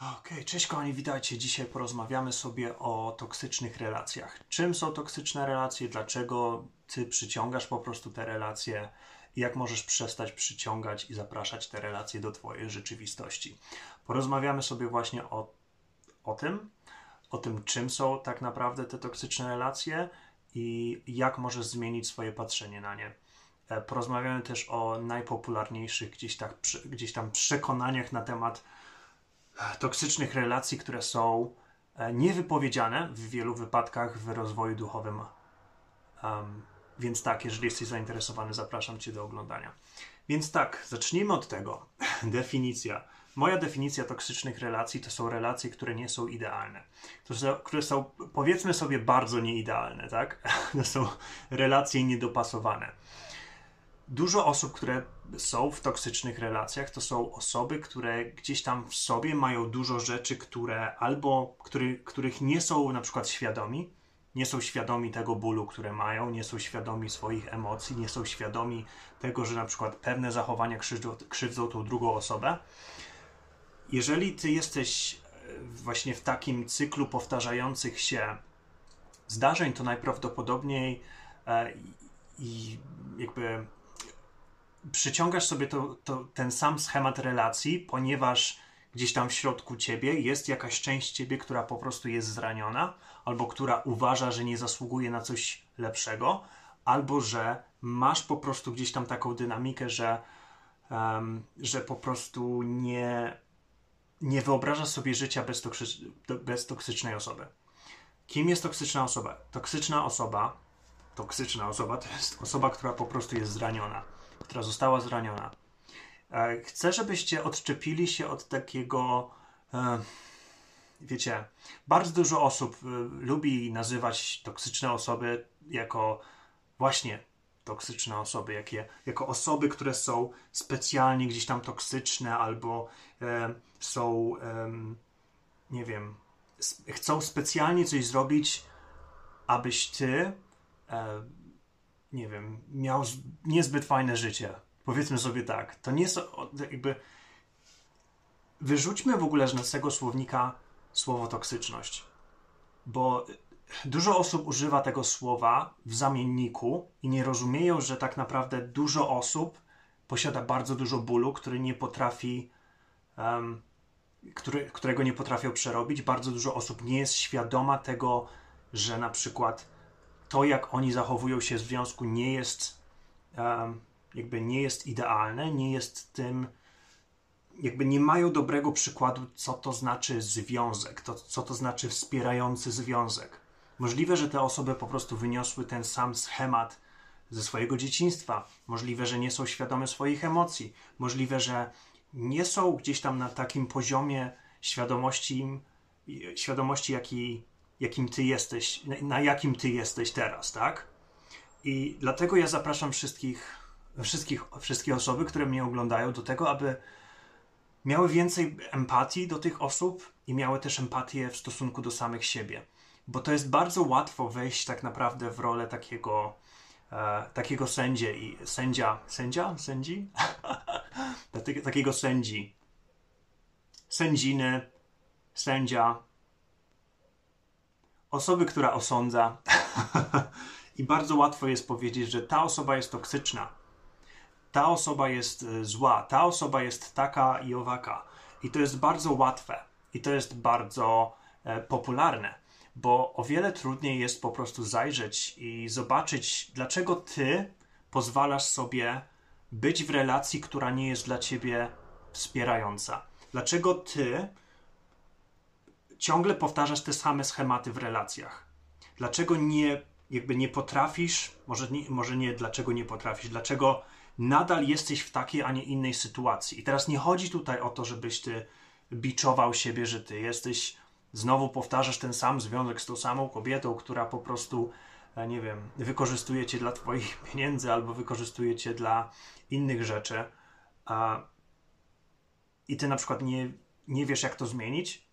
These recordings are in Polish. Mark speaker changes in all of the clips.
Speaker 1: Okej, cześć kochani, witajcie. Dzisiaj porozmawiamy sobie o toksycznych relacjach. Czym są toksyczne relacje, dlaczego ty przyciągasz po prostu te relacje jak możesz przestać przyciągać i zapraszać te relacje do twojej rzeczywistości. Porozmawiamy sobie właśnie o, o tym, o tym, czym są tak naprawdę te toksyczne relacje i jak możesz zmienić swoje patrzenie na nie. E, Porozmawiamy też o najpopularniejszych gdzieś, tak, gdzieś tam przekonaniach na temat toksycznych relacji, które są e, niewypowiedziane w wielu wypadkach w rozwoju duchowym. Um, więc tak, jeżeli jesteś zainteresowany, zapraszam Cię do oglądania. Więc tak, zacznijmy od tego. Definicja. Moja definicja toksycznych relacji to są relacje, które nie są idealne. To są, które są, powiedzmy sobie, bardzo nieidealne, tak? To są relacje niedopasowane. Dużo osób, które są w toksycznych relacjach, to są osoby, które gdzieś tam w sobie mają dużo rzeczy, które albo który, których nie są na przykład świadomi, nie są świadomi tego bólu, które mają, nie są świadomi swoich emocji, nie są świadomi tego, że na przykład pewne zachowania krzywdzą, krzywdzą tą drugą osobę. Jeżeli ty jesteś e, właśnie w takim cyklu powtarzających się zdarzeń, to najprawdopodobniej e, i, i jakby przyciągasz sobie to, to, ten sam schemat relacji, ponieważ gdzieś tam w środku ciebie jest jakaś część ciebie, która po prostu jest zraniona, albo która uważa, że nie zasługuje na coś lepszego, albo że masz po prostu gdzieś tam taką dynamikę, że, em, że po prostu nie, nie wyobrażasz sobie życia bez, bez toksycznej osoby. Kim jest toksyczna osoba? Toksyczna osoba, toksyczna osoba to jest osoba, która po prostu jest zraniona, która została zraniona. E, Chcę, żebyście odczepili się od takiego. E, wiecie, bardzo dużo osób e, lubi nazywać toksyczne osoby jako właśnie toksyczne osoby, jakie, jako osoby, które są specjalnie gdzieś tam toksyczne albo e, są, em, nie wiem, chcą specjalnie coś zrobić, abyś ty, e, nie wiem, miał niezbyt fajne życie. Powiedzmy sobie tak. To nie o- jakby. Wyrzućmy w ogóle z tego słownika słowo toksyczność, bo dużo osób używa tego słowa w zamienniku i nie rozumieją, że tak naprawdę dużo osób posiada bardzo dużo bólu, który nie potrafi, em, który, którego nie potrafią przerobić. Bardzo dużo osób nie jest świadoma tego, że na przykład to, jak oni zachowują się w związku, nie jest jakby nie jest idealne, nie jest tym, jakby nie mają dobrego przykładu, co to znaczy związek, to, co to znaczy wspierający związek. Możliwe, że te osoby po prostu wyniosły ten sam schemat ze swojego dzieciństwa. Możliwe, że nie są świadome swoich emocji. Możliwe, że nie są gdzieś tam na takim poziomie świadomości, świadomości jaki, jakim ty jesteś, na- jakim ty jesteś teraz, tak? I dlatego ja zapraszam wszystkich, wszystkich, wszystkie osoby, które mnie oglądają, do tego, aby miały więcej empatii do tych osób i miały też empatię w stosunku do samych siebie. Bo to jest bardzo łatwo wejść tak naprawdę w rolę takiego, e, takiego sędzie i sędzia, sędzia, sędzi? Taki- takiego sędzi, sędziny, sędzia, osoby, która osądza. I bardzo łatwo jest powiedzieć, że ta osoba jest toksyczna, ta osoba jest y, zła, ta osoba jest taka i owaka. I to jest bardzo łatwe i to jest bardzo e, popularne, bo o wiele trudniej jest po prostu zajrzeć i zobaczyć, dlaczego ty pozwalasz sobie być w relacji, która nie jest dla ciebie wspierająca. Dlaczego ty ciągle powtarzasz te same schematy w relacjach? Dlaczego nie, jakby nie potrafisz, może nie, może nie dlaczego nie potrafisz, dlaczego nadal jesteś w takiej, a nie innej sytuacji? I teraz nie chodzi tutaj o to, żebyś ty biczował siebie, że ty jesteś, znowu powtarzasz ten sam związek z tą samą kobietą, która po prostu, e, nie wiem, wykorzystuje cię dla twoich pieniędzy albo wykorzystuje cię dla innych rzeczy. A, I ty na przykład nie, nie wiesz, jak to zmienić.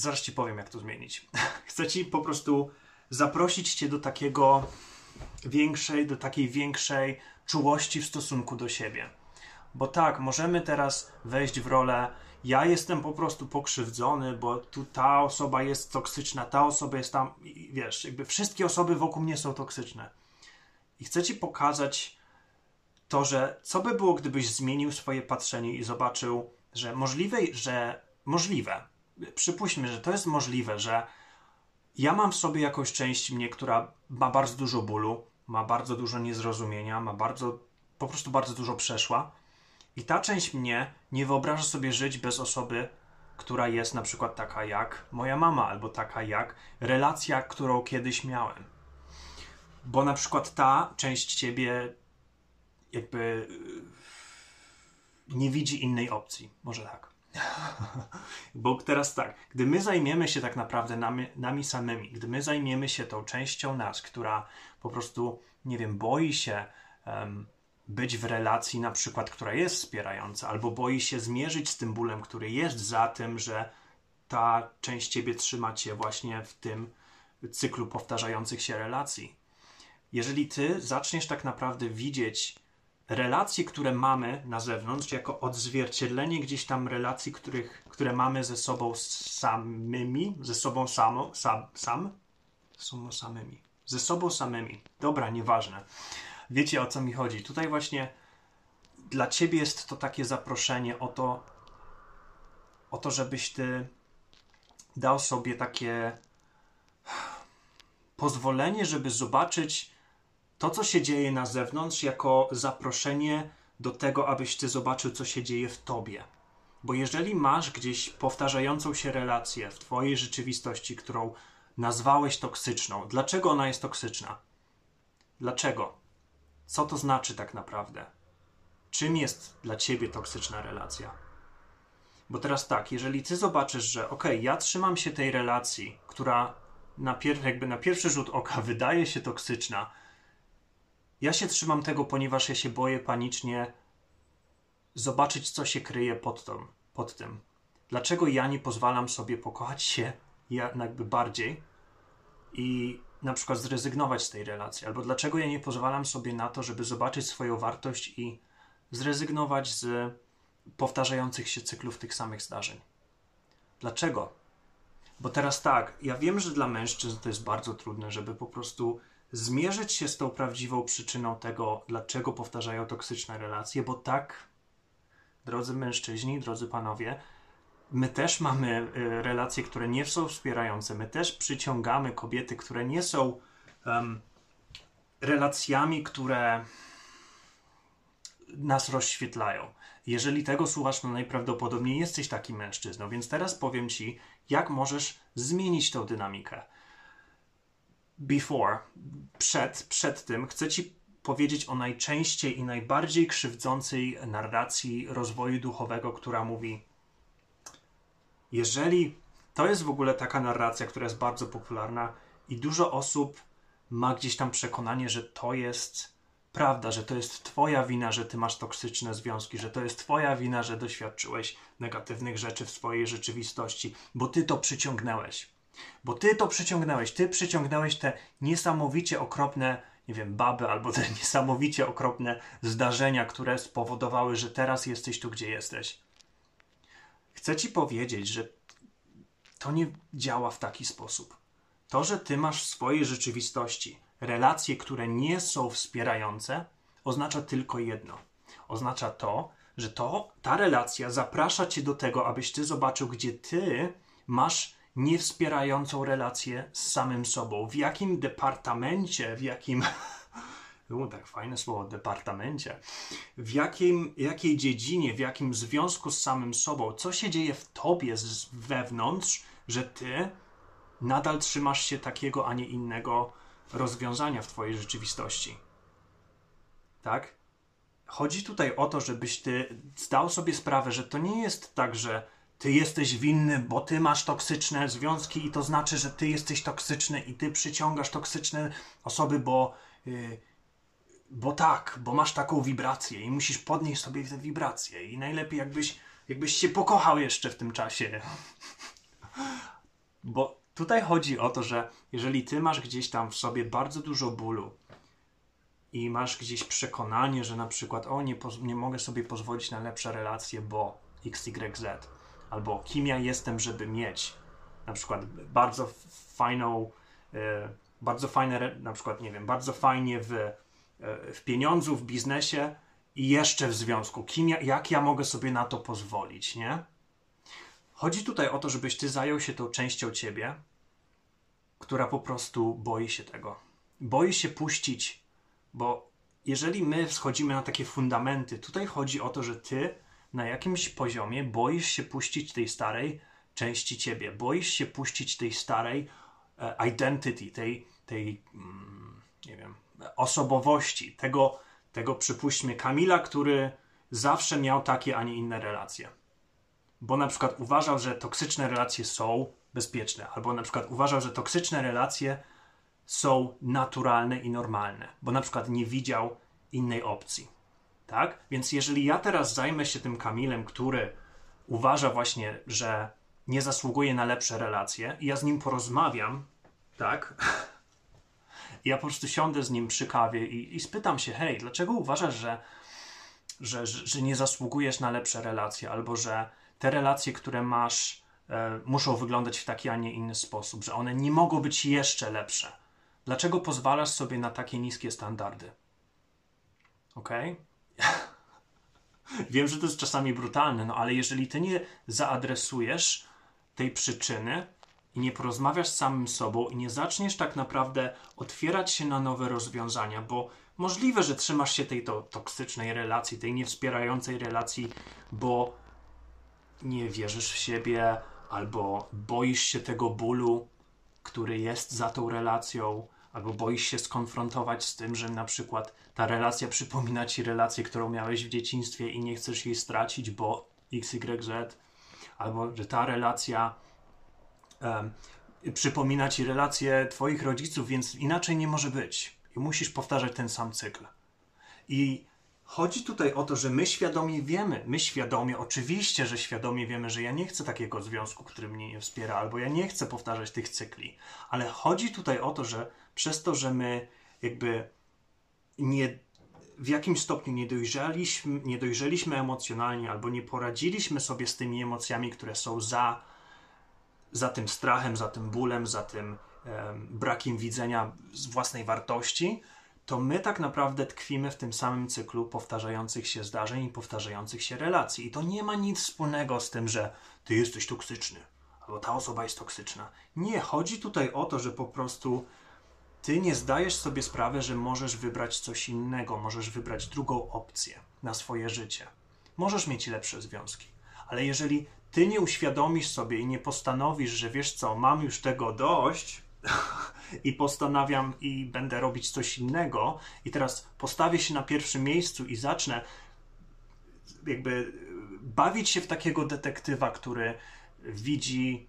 Speaker 1: Zaraz ci powiem, jak to zmienić. Chcę ci po prostu zaprosić cię do takiego większej, do takiej większej czułości w stosunku do siebie. Bo tak, możemy teraz wejść w rolę ja jestem po prostu pokrzywdzony, bo tu ta osoba jest toksyczna, ta osoba jest tam, i wiesz, jakby wszystkie osoby wokół mnie są toksyczne. I chcę ci pokazać to, że co by było, gdybyś zmienił swoje patrzenie i zobaczył, że możliwe, że możliwe, przypuśćmy, że to jest możliwe, że ja mam w sobie jakąś część mnie, która ma bardzo dużo bólu, ma bardzo dużo niezrozumienia, ma bardzo, po prostu bardzo dużo przeszła. I ta część mnie nie wyobraża sobie żyć bez osoby, która jest na przykład taka jak moja mama, albo taka jak relacja, którą kiedyś miałem. Bo na przykład ta część ciebie jakby nie widzi innej opcji. Może tak. Bo teraz tak, gdy my zajmiemy się tak naprawdę nami, nami samymi, gdy my zajmiemy się tą częścią nas, która po prostu, nie wiem, boi się um, być w relacji, na przykład, która jest wspierająca, albo boi się zmierzyć z tym bólem, który jest za tym, że ta część ciebie trzyma cię właśnie w tym cyklu powtarzających się relacji. Jeżeli ty zaczniesz tak naprawdę widzieć relacje, które mamy na zewnątrz, jako odzwierciedlenie gdzieś tam relacji, których, które mamy ze sobą samymi, ze sobą samo, sam, sam, są samymi, ze sobą samymi. Dobra, nieważne. Wiecie o co mi chodzi. Tutaj właśnie dla ciebie jest to takie zaproszenie o to, o to, żebyś ty dał sobie takie pozwolenie, żeby zobaczyć to, co się dzieje na zewnątrz, jako zaproszenie do tego, abyś ty zobaczył, co się dzieje w tobie. Bo jeżeli masz gdzieś powtarzającą się relację w twojej rzeczywistości, którą nazwałeś toksyczną, dlaczego ona jest toksyczna? Dlaczego? Co to znaczy tak naprawdę? Czym jest dla ciebie toksyczna relacja? Bo teraz tak, jeżeli ty zobaczysz, że ok, ja trzymam się tej relacji, która na, pier- jakby na pierwszy rzut oka wydaje się toksyczna, ja się trzymam tego, ponieważ ja się boję panicznie zobaczyć, co się kryje pod, tą, pod tym. Dlaczego ja nie pozwalam sobie pokochać się jakby bardziej i na przykład zrezygnować z tej relacji? Albo dlaczego ja nie pozwalam sobie na to, żeby zobaczyć swoją wartość i zrezygnować z powtarzających się cyklów tych samych zdarzeń? Dlaczego? Bo teraz tak, ja wiem, że dla mężczyzn to jest bardzo trudne, żeby po prostu zmierzyć się z tą prawdziwą przyczyną tego, dlaczego powtarzają toksyczne relacje, bo tak, drodzy mężczyźni, drodzy panowie, my też mamy y, relacje, które nie są wspierające. My też przyciągamy kobiety, które nie są um, relacjami, które nas rozświetlają. Jeżeli tego słuchasz, to najprawdopodobniej jesteś takim mężczyzną. Więc teraz powiem ci, jak możesz zmienić tę dynamikę before, przed, przed tym, chcę Ci powiedzieć o najczęściej i najbardziej krzywdzącej narracji rozwoju duchowego, która mówi: Jeżeli to jest w ogóle taka narracja, która jest bardzo popularna i dużo osób ma gdzieś tam przekonanie, że to jest prawda, że to jest Twoja wina, że Ty masz toksyczne związki, że to jest Twoja wina, że doświadczyłeś negatywnych rzeczy w swojej rzeczywistości, bo Ty to przyciągnęłeś. Bo ty to przyciągnąłeś, ty przyciągnąłeś te niesamowicie okropne, nie wiem, baby albo te niesamowicie okropne zdarzenia, które spowodowały, że teraz jesteś tu, gdzie jesteś. Chcę ci powiedzieć, że to nie działa w taki sposób. To, że ty masz w swojej rzeczywistości relacje, które nie są wspierające, oznacza tylko jedno. Oznacza to, że to, ta relacja zaprasza cię do tego, abyś ty zobaczył, gdzie ty masz niewspierającą relację z samym sobą. W jakim departamencie, w jakim. U, tak fajne słowo, departamencie. W jakim, jakiej dziedzinie, w jakim związku z samym sobą, co się dzieje w tobie z wewnątrz, że ty nadal trzymasz się takiego, a nie innego rozwiązania w twojej rzeczywistości. Tak? Chodzi tutaj o to, żebyś ty zdał sobie sprawę, że to nie jest tak, że ty jesteś winny, bo ty masz toksyczne związki i to znaczy, że ty jesteś toksyczny i ty przyciągasz toksyczne osoby, bo, yy, bo tak, bo masz taką wibrację i musisz podnieść sobie tę wibrację i najlepiej jakbyś, jakbyś się pokochał jeszcze w tym czasie. bo tutaj chodzi o to, że jeżeli ty masz gdzieś tam w sobie bardzo dużo bólu i masz gdzieś przekonanie, że na przykład o, nie, nie mogę sobie pozwolić na lepsze relacje, bo XYZ, albo kim ja jestem, żeby mieć na przykład bardzo fajną, e, bardzo fajne, na przykład, nie wiem, bardzo fajnie w, e, w pieniądzu, w biznesie i jeszcze w związku. Kim ja, jak ja mogę sobie na to pozwolić, nie? Chodzi tutaj o to, żebyś ty zajął się tą częścią ciebie, która po prostu boi się tego. Boi się puścić, bo jeżeli my schodzimy na takie fundamenty, tutaj chodzi o to, że ty na jakimś poziomie boisz się puścić tej starej części ciebie, boisz się puścić tej starej e, identity, tej, tej mm, nie wiem, osobowości, tego, tego przypuśćmy Kamila, który zawsze miał takie, a nie inne relacje. Bo na przykład uważał, że toksyczne relacje są bezpieczne, albo na przykład uważał, że toksyczne relacje są naturalne i normalne, bo na przykład nie widział innej opcji. Tak? Więc jeżeli ja teraz zajmę się tym Kamilem, który uważa właśnie, że nie zasługuje na lepsze relacje, i ja z nim porozmawiam, tak? ja po prostu siądę z nim przy kawie i, i spytam się, hej, dlaczego uważasz, że, że, że, nie zasługujesz na lepsze relacje, albo że te relacje, które masz, e, muszą wyglądać w taki, a nie inny sposób, że one nie mogą być jeszcze lepsze. Dlaczego pozwalasz sobie na takie niskie standardy? Ok? Wiem, że to jest czasami brutalne, no ale jeżeli ty nie zaadresujesz tej przyczyny i nie porozmawiasz z samym sobą i nie zaczniesz tak naprawdę otwierać się na nowe rozwiązania, bo możliwe, że trzymasz się tej to, toksycznej relacji, tej niewspierającej relacji, bo nie wierzysz w siebie albo boisz się tego bólu, który jest za tą relacją, albo boisz się skonfrontować z tym, że na przykład ta relacja przypomina ci relację, którą miałeś w dzieciństwie i nie chcesz jej stracić, bo XYZ, albo że ta relacja um, przypomina ci relację twoich rodziców, więc inaczej nie może być. I musisz powtarzać ten sam cykl. I chodzi tutaj o to, że my świadomie wiemy, my świadomie, oczywiście, że świadomie wiemy, że ja nie chcę takiego związku, który mnie nie wspiera, albo ja nie chcę powtarzać tych cykli. Ale chodzi tutaj o to, że przez to, że my jakby nie, w jakimś stopniu nie dojrzeliśmy, nie dojrzeliśmy emocjonalnie albo nie poradziliśmy sobie z tymi emocjami, które są za, za tym strachem, za tym bólem, za tym um, brakiem widzenia własnej wartości, to my tak naprawdę tkwimy w tym samym cyklu powtarzających się zdarzeń i powtarzających się relacji. I to nie ma nic wspólnego z tym, że ty jesteś toksyczny albo ta osoba jest toksyczna. Nie, chodzi tutaj o to, że po prostu ty nie zdajesz sobie sprawy, że możesz wybrać coś innego, możesz wybrać drugą opcję na swoje życie. Możesz mieć lepsze związki, ale jeżeli ty nie uświadomisz sobie i nie postanowisz, że wiesz co, mam już tego dość i postanawiam i będę robić coś innego, i teraz postawię się na pierwszym miejscu i zacznę jakby bawić się w takiego detektywa, który widzi,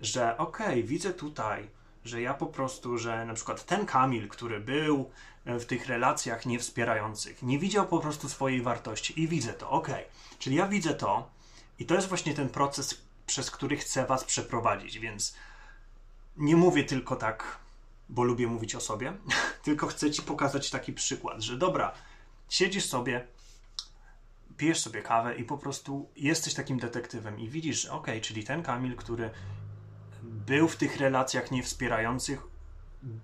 Speaker 1: że okej, okay, widzę tutaj że ja po prostu, że na przykład ten Kamil, który był e, w tych relacjach niewspierających, nie widział po prostu swojej wartości i widzę to, ok. Czyli ja widzę to i to jest właśnie ten proces, przez który chcę Was przeprowadzić, więc nie mówię tylko tak, bo lubię mówić o sobie, tylko chcę Ci pokazać taki przykład, że dobra, siedzisz sobie, pijesz sobie kawę i po prostu jesteś takim detektywem i widzisz, ok, czyli ten Kamil, który był w tych relacjach niewspierających,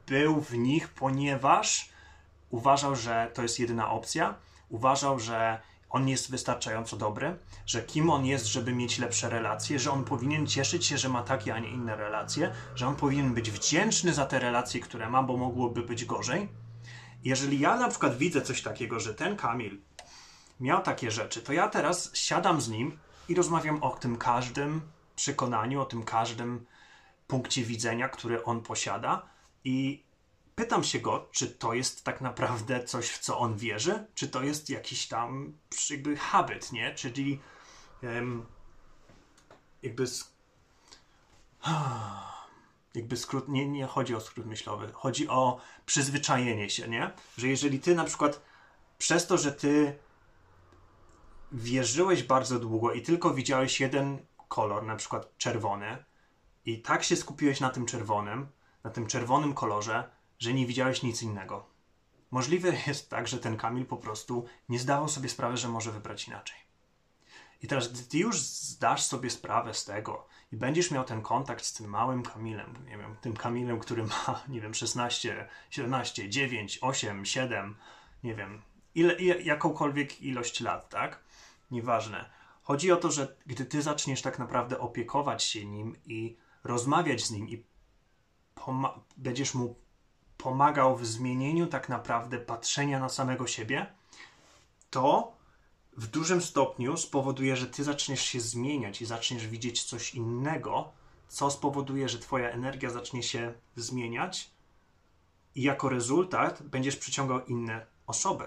Speaker 1: był w nich, ponieważ uważał, że to jest jedyna opcja, uważał, że on jest wystarczająco dobry, że kim on jest, żeby mieć lepsze relacje, że on powinien cieszyć się, że ma takie, a nie inne relacje, że on powinien być wdzięczny za te relacje, które ma, bo mogłoby być gorzej. Jeżeli ja na przykład widzę coś takiego, że ten Kamil miał takie rzeczy, to ja teraz siadam z nim i rozmawiam o tym każdym przekonaniu, o tym każdym punkcie widzenia, który on posiada i pytam się go, czy to jest tak naprawdę coś, w co on wierzy, czy to jest jakiś tam jakby habit, nie? Czyli jakby jakby skrót, nie, nie chodzi o skrót myślowy, chodzi o przyzwyczajenie się, nie? Że jeżeli ty na przykład przez to, że ty wierzyłeś bardzo długo i tylko widziałeś jeden kolor, na przykład czerwony, i tak się skupiłeś na tym czerwonym, na tym czerwonym kolorze, że nie widziałeś nic innego. Możliwe jest tak, że ten Kamil po prostu nie zdawał sobie sprawy, że może wybrać inaczej. I teraz, gdy ty już zdasz sobie sprawę z tego i będziesz miał ten kontakt z tym małym Kamilem, nie wiem, tym Kamilem, który ma, nie wiem, 16, 17, 9, 8, 7, nie wiem, ile, jakąkolwiek ilość lat, tak? Nieważne. Chodzi o to, że gdy ty zaczniesz tak naprawdę opiekować się nim i rozmawiać z nim i będziesz mu pomagał w zmienieniu tak naprawdę patrzenia na samego siebie, to w dużym stopniu spowoduje, że ty zaczniesz się zmieniać i zaczniesz widzieć coś innego, co spowoduje, że twoja energia zacznie się zmieniać i jako rezultat będziesz przyciągał inne osoby.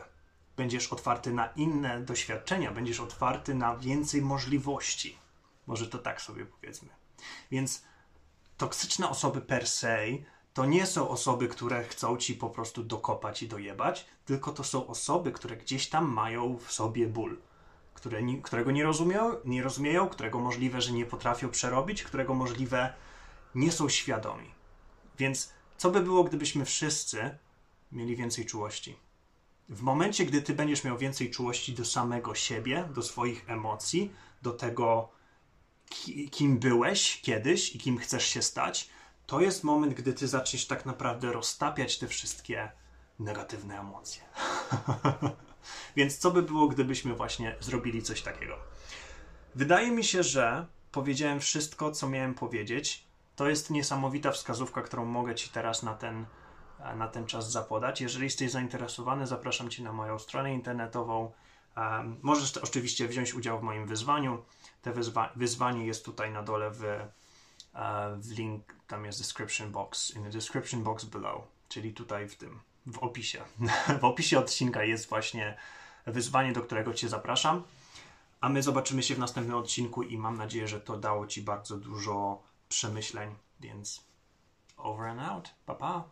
Speaker 1: Będziesz otwarty na inne doświadczenia, będziesz otwarty na więcej możliwości. Może to tak sobie powiedzmy. Więc toksyczne osoby per se to nie są osoby, które chcą ci po prostu dokopać i dojebać, tylko to są osoby, które gdzieś tam mają w sobie ból, które, którego nie rozumieją, nie rozumieją, którego możliwe, że nie potrafią przerobić, którego możliwe nie są świadomi. Więc co by było, gdybyśmy wszyscy mieli więcej czułości? W momencie, gdy ty będziesz miał więcej czułości do samego siebie, do swoich emocji, do tego, kim byłeś kiedyś i kim chcesz się stać, to jest moment, gdy ty zaczniesz tak naprawdę roztapiać te wszystkie negatywne emocje. Więc co by było, gdybyśmy właśnie zrobili coś takiego? Wydaje mi się, że powiedziałem wszystko, co miałem powiedzieć. To jest niesamowita wskazówka, którą mogę Ci teraz na ten, na ten czas zapodać. Jeżeli jesteś zainteresowany, zapraszam Cię na moją stronę internetową. Możesz oczywiście wziąć udział w moim wyzwaniu. Te wyzwa wyzwanie jest tutaj na dole w, w link, tam jest description box, in the description box below, czyli tutaj w tym, w opisie. w opisie odcinka jest właśnie wyzwanie, do którego Cię zapraszam. A my zobaczymy się w następnym odcinku i mam nadzieję, że to dało Ci bardzo dużo przemyśleń, więc over and out. Pa, pa.